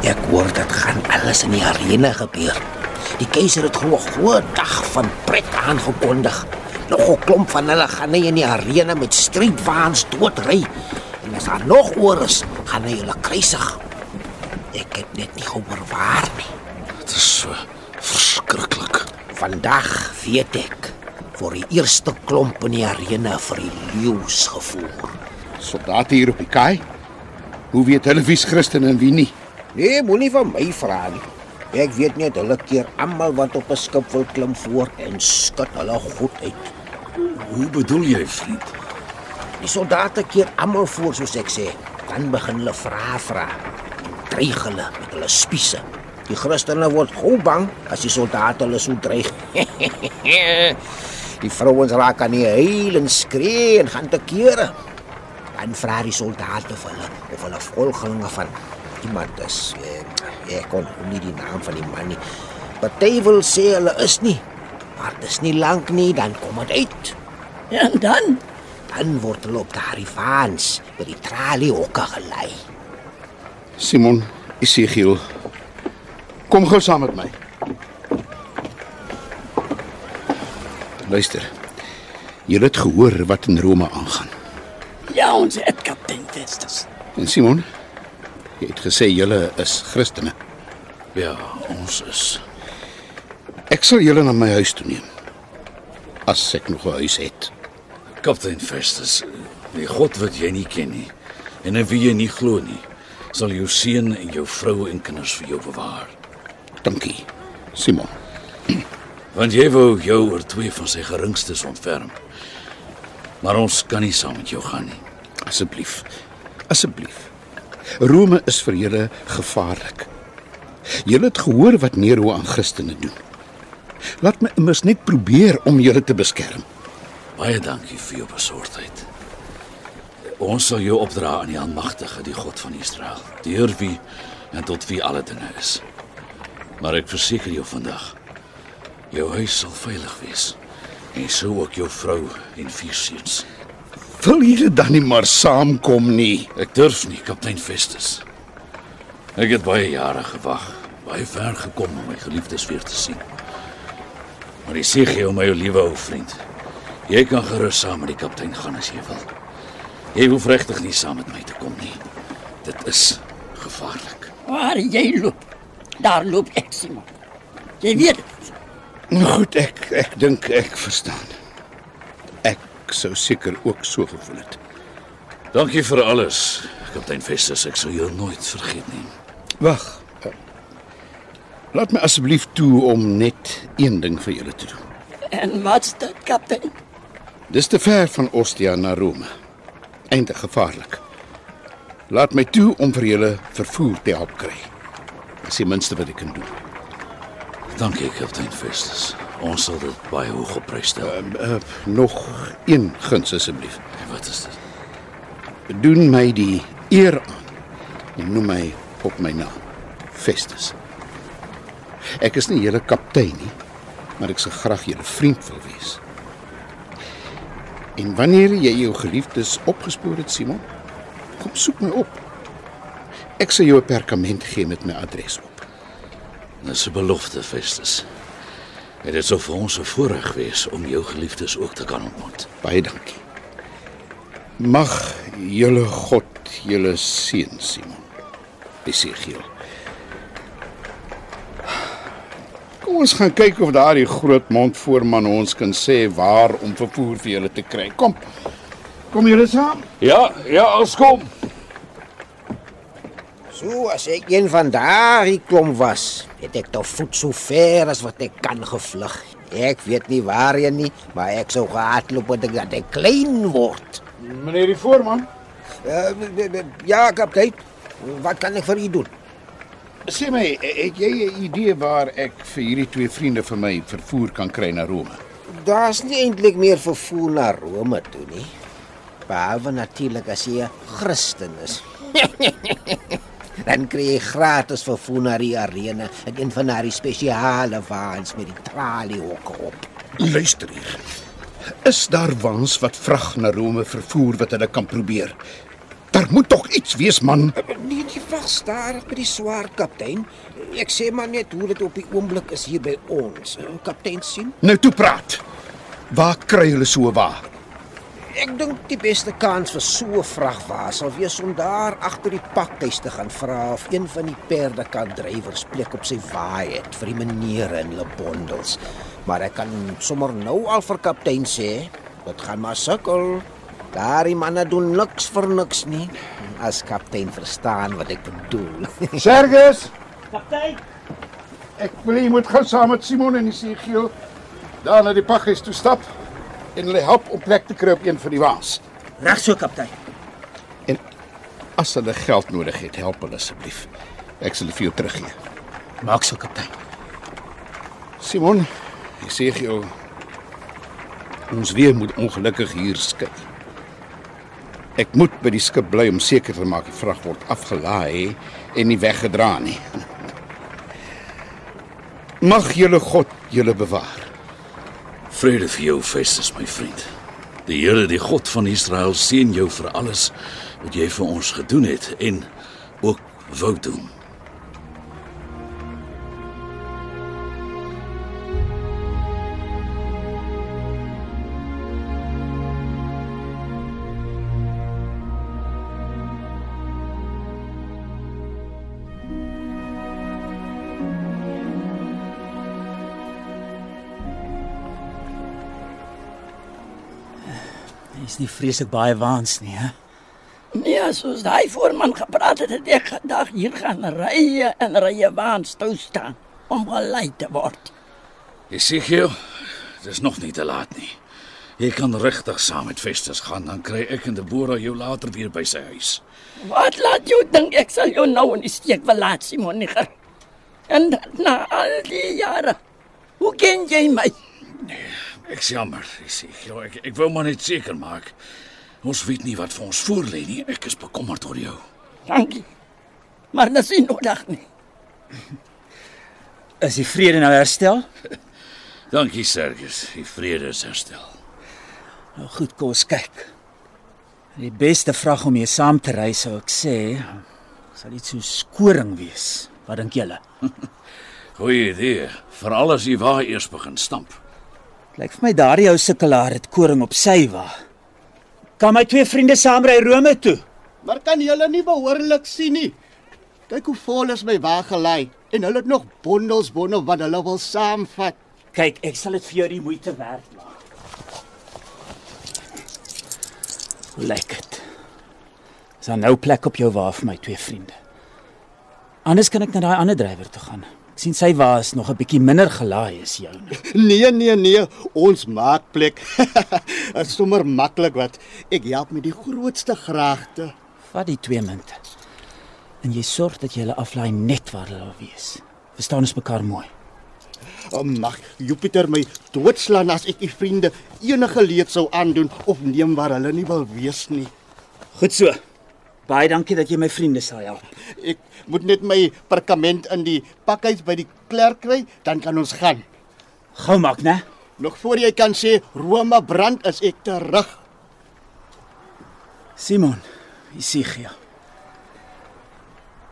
Ek hoor dit gaan alles in die arena gebeur. Die keiser het glo 'n groot dag van pret aangekondig. Nog 'n klomp van hulle gaan nie in die arena met streetwaans doodry. En as daar nog oor is, gaan hy hulle kruisig. Ek het net nie gehoor waar nie. Dit is so verskriklik. Vandag weet ek vir die eerste klomp in die arena vir die leeu's gevoer. Soldate hier op die kaai. Hoe weet hulle wie's Christen en wie nie? Nee, moenie van my vra nie. Ek weet net hulle keer almal wat op 'n skip wil klim voor en skud hulle goed uit. Hoe bedoel jy, vriend? Die soldate keer almal voor soos ek sê. Dan begin hulle vra vra. Dreig hulle met hulle spiese. Die Christene word gou bang as die soldate hulle so dreig. die vrouens raak aan die huil en skree en gaan te kere. Dan vra die soldate vir hulle of hulle volgelinge van iemand is. Eh, ek kon nie die naam van die man nie. Party wil sê hulle is nie. Maar dis nie lank nie, dan kom dit uit. En dan? Dan word hulle op daardie vaans by die tralie hokke gelei. Simon, Isigiel. Kom gou saam met my. Luister. Jy het gehoor wat in Rome aangaan. Ja, ons het kaptein Festus. En Simon, jy het gesê julle is Christene. Ja, ons is. Ek sal julle na my huis toe neem. As ek nog 'n huis het. Kaptein Festus, die God wat jy nie ken nie en in wie jy nie glo nie, sal jou seun en jou vrou en kinders vir jou bewaar. Dankie, Simon. Want jy wou jou oor twee van sy geringstes ontferm. Maar ons kan nie saam met jou gaan nie. Asseblief. Asseblief. Rome is vir julle gevaarlik. Julle het gehoor wat Nero aan Christene doen. Laat my immers net probeer om julle te beskerm. Baie dankie vir jou besorgdheid. Ons sal jou opdra aan die Almagtige, die God van Israel, deur wie en tot wie alle dinge is. Maar ek verseker jou vandag, jou huis sal veilig wees. En sou ook jou vrou en vier seuns. Wil julle dan nie maar saamkom nie? Ek durf nie, kaptein Festus. Ek het baie jare gewag, baie ver gekom om my geliefdes weer te sien. Maar ek sê gee my jou liewe ou vriend. Jy kan gerus saam met die kaptein gaan as jy wil. Jy hoef regtig nie saam met my te kom nie. Dit is gevaarlik. Waar jy loop, daar loop ek, Simon. Jy weet dit. Nou goed, ek ek dink ek verstaan. Ek sou seker ook so gevoel het. Dankie vir alles, kaptein Festus. Ek sal jou nooit vergeet nie. Wag. eh, Laat my asseblief toe om net een ding vir julle te doen. En wat's dit, kaptein? Dis te ver van Ostia na Rome. Eindig gevaarlik. Laat my toe om vir julle vervoer te help kry. Dis die minste wat ek kan doen. Dankie, kaptein Festus. Ons sal dit baie hoog op prys stel. Uh, uh, nog een guns asseblief. Wat is dit? Doen my die eer aan noem my op my naam. Festus. Ek is nie julle kaptein nie, maar ek sal graag julle vriend wil wees. En wanneer jy jou geliefdes opgespoor het, Simon, kom soek my op. Ek sal jou 'n perkament gee met my adres op. Dis 'n belofte, Festus. En dit sou vir ons 'n voorreg wees om jou geliefdes ook te kan ontmoet. Baie dankie. Mag julle God julle seën, Simon. Esegiel. Kom ons gaan kyk of daardie groot mond voorman ons kan sê waar om vervoer vir julle te kry. Kom. Kom julle saam. Ja, ja, ons kom. So as ek een van daardie klomp was, het ek te voet so ver as wat ek kan gevlug. Ek weet nie waarheen nie, maar ek sou gehardloop het dat ek klein word. Meneer die voorman, Uh, ja, kaptein. Wat kan ek vir u doen? Sê my, het jy 'n idee waar ek vir hierdie twee vriende van my vervoer kan kry na Rome? Daar's nie eintlik meer vervoer na Rome toe nie. Behalwe natuurlik as jy 'n Christen is. Dan kry jy gratis vervoer na die arena en een van daardie spesiale waans met die traliehokke op. Luister hier. Is daar waans wat vrag na Rome vervoer wat hulle kan probeer? Daar moet tog iets wees, man. Nee, die wag stadig by die swaar kaptein. Ek sê maar net hoe dit op die oomblik is hier by ons. Eh, Kaptein sien. Nou toe praat. Waar kry hulle so waar? Ek dink die beste kans vir so 'n vragwa sal wees om daar agter die pakhuis te gaan vra of een van die perdekant-drywers plek op sy waai het vir die menere en hulle bondels. Maar ek kan sommer nou al vir kaptein sê, dit gaan maar sukkel. Daardie manne doen niks vir niks nie. As kaptein verstaan wat ek bedoel. Sergus, Kaptein, ek wil jy moet gou saam met Simon en Isigiel daar na die pakhuis toe stap en hulle help om plek te kry op een van die waans. reg so kaptein. En as hulle geld nodig het, help hulle asseblief. Ek sal dit vir jou teruggee. Maak so kaptein. Simon, Isigiel ons weer moet ongelukkig hier skei. Ek moet by die skip bly om seker te maak die vrag word afgelaai en nie weggedra nie. Mag julle God julle bewaar. Vrede vir jou, Festus, my vriend. Die Here, die God van Israel, seën jou vir alles wat jy vir ons gedoen het en ook wou doen. Dis nie vreeslik baie waans nie, hè? Nee, soos daai voorman gepraat het, het ek gedag hier gaan rye en rye waans toe staan om gelei te word. Ezekiel, dis nog nie te laat nie. Jy kan regtig saam met Festus gaan, dan kry ek en Debora jou later weer by sy huis. Wat laat jou dink ek sal jou nou in die steek verlaat, Simoniger? En dat na al die jare. Hoe ken jy my? Ek is jammer, Ezekiel. Ek ek wou maar net seker maak. Ons weet nie wat vir ons voorlê nie. Ek is bekommerd oor jou. Dankie. Maar dis nie nodig nie. Is die vrede nou herstel? Dankie, Sergius. Die vrede is herstel. Nou goed, kom ons kyk. Die beste vrag om mee saam te ry sou ek sê, sal iets so skoring wees. Wat dink julle? Goeie idee. Veral as jy waar eers begin stamp. Lyk vir my daardie ou sukkelaar het koring op sy wa. Kan my twee vriende saam ry Rome toe? Maar kan julle nie behoorlik sien nie. Kyk hoe vol is my wa gelei en hulle het nog bondels bonne wat hulle wil saamvat. Kyk, ek sal dit vir jou die moeite werd maak. Lyk dit? Is daar nou plek op jou wa vir my twee vriende? Anders kan ek na daai ander drywer toe gaan. Sien sy wa is nog 'n bietjie minder gelaai as joune. Nee nee nee, ons maak plek. Dit is sommer maklik wat ek help met die grootste graagte. Vat die twee munte. En jy sorg dat jy hulle aflaai net waar hulle wil wees. Verstaan ons mekaar mooi. Oh, mag Jupiter my doodslaan as ek die vriende enige leed sou aandoen of neem waar hulle nie wil wees nie. Goed so. Baie dankie dat jy my vriende sal help. Ek moet net my parkement in die pakhuis by die klerk kry, dan kan ons gaan. Gou maak, né? Nog voor jy kan sê Rome brand is ek terug. Simon, Isigia.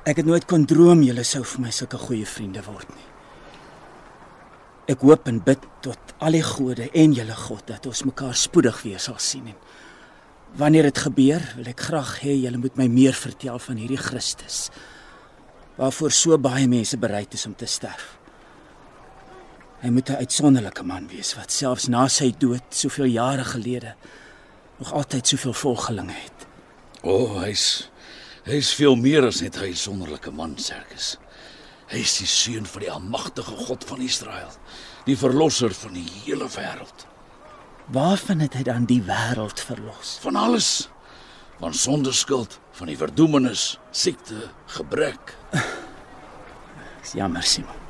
Ek het nooit kon droom julle sou vir my sulke goeie vriende word nie. Ek hoop en bid tot al die gode en julle God dat ons mekaar spoedig weer sal sien en wanneer dit gebeur, wil ek graag hê julle moet my meer vertel van hierdie Christus waarvoor so baie mense bereid is om te sterf. Hy moet 'n uitsonderlike man wees wat selfs na sy dood soveel jare gelede nog altyd soveel volgelinge het. O, oh, hy's hy's veel meer as net 'n uitsonderlike man, Sergius. Hy is die seun van die almagtige God van Israel, die verlosser van die hele wêreld. Waarvan het hy dan die wêreld verlos? Van alles. Van sondeskuld, van die verdoemenis, siekte, gebrek. Ek's jammer, Simon.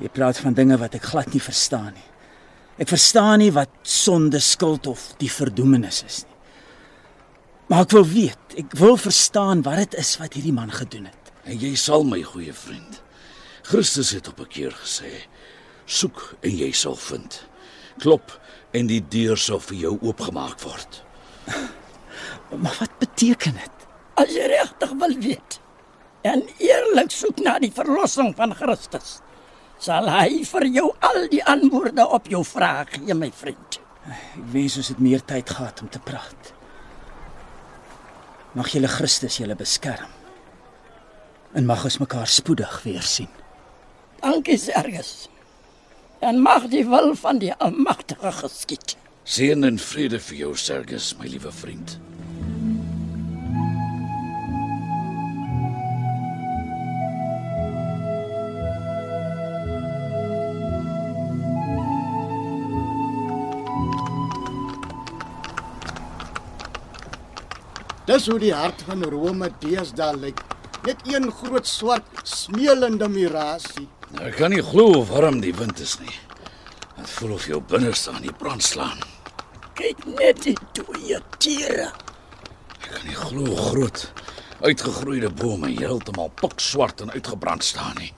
Jy praat van dinge wat ek glad nie verstaan nie. Ek verstaan nie wat sonde, skuld of die verdoemenis is nie. Maar ek wil weet, ek wil verstaan wat dit is wat hierdie man gedoen het. En jy sal my goeie vriend. Christus het op 'n keer gesê: "Soek en jy sal vind. Klop en die deur sal vir jou oopgemaak word." Maar wat beteken dit? As jy regtig wil weet en eerlik soek na die verlossing van Christus, sal hy vir jou al die antwoorde op jou vrae gee, my vriend. Ek wens ons het meer tyd gehad om te praat. Mag julle Christus julle beskerm. En mag ons mekaar spoedig weer sien. Dankie, Sergus. En mag die wil van die Almagtige geskied. Seën en vrede vir jou, Sergus, my liewe vriend. Dis hoe die hart van Rome deesdae lyk. Net een groot swart smeulende mirasie. Ek kan nie glo hoe warm die wind is nie. Dit voel of jou binneste aan die brand slaan. Kyk net die dooie tiere. Ek kan nie glo hoe groot uitgegroeide bome heeltemal pikswart en uitgebrand staan nie.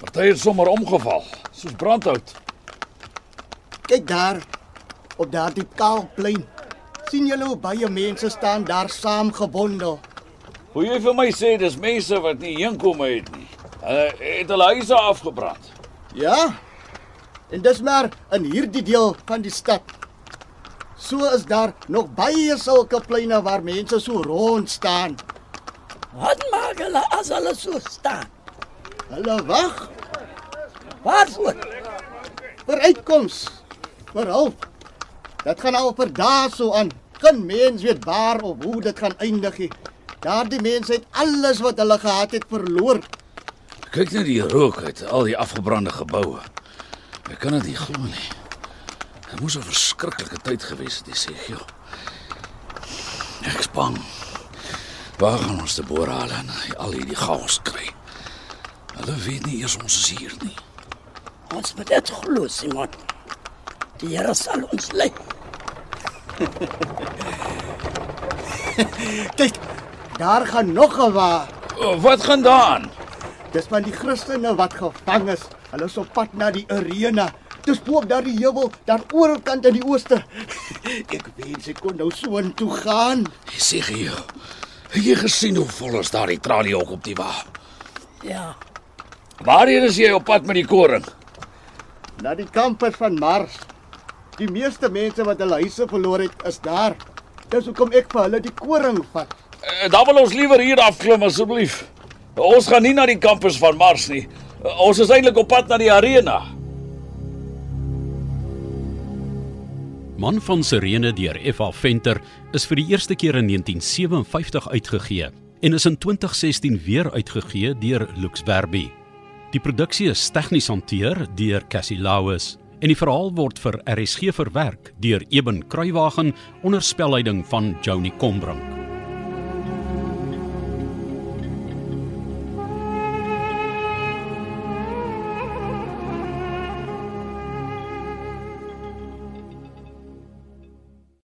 Party het sommer omgeval, soos brandhout. Kyk daar op daardie kaal plein. sien julle hoe baie mense staan daar saamgebondel. Hoe jy vir my sê dis mense wat nie heenkom het nie. Hulle het hulle huise afgebrand. Ja. En dis maar in hierdie deel van die stad. So is daar nog baie sulke pleine waar mense so rond staan. Wat maak hulle as hulle so staan? Hulle wag Waarvoor? vir uitkoms, vir hulp. Dit gaan al vir dae so aan. Geen mens weet waar of hoe dit gaan eindig nie. Daardie mense het alles wat hulle gehad het verloor. Kyk net die rook uit al die afgebrande geboue. Ek kan dit nie glo nie. Dit moes 'n verskriklike tyd gewees het, sê ek jou. Ek's bang. Waar gaan ons te boer haal en al hierdie chaos kry? Hulle weet nie eers ons is hier nie. Ons moet dit glo, Simon. Die Here sal ons lei. Kyk, daar gaan nog 'n wa. O, wat gaan daaraan? Dis van die Christene wat gevang is. Hulle is op pad na die arena. Dis bo op daardie heuwel, daar oorkant in die ooste. Ek wens ek kon nou so intoe gaan. Sê jou. Het jy gesien hoe vol is daardie traliehok op die wa? Ja, Waarheen is jy op pad met die koring? Na die kampus van Mars. Die meeste mense wat hulle huise verloor het, is daar. Dis hoekom ek vir hulle die koring vat. Uh, dan wil ons liewer hier afklim asseblief. Ons gaan nie na die kampus van Mars nie. Uh, ons is eintlik op pad na die arena. Man van Sirene deur F.A. Venter is vir die eerste keer in 1957 uitgegee en is in 2016 weer uitgegee deur Lux Verbi. Die produksie is tegnies hanteer deur Cassie Lauis en die verhaal word vir RSG verwerk deur Eben Kruiwagen onder spelleiding van Joni Combrink.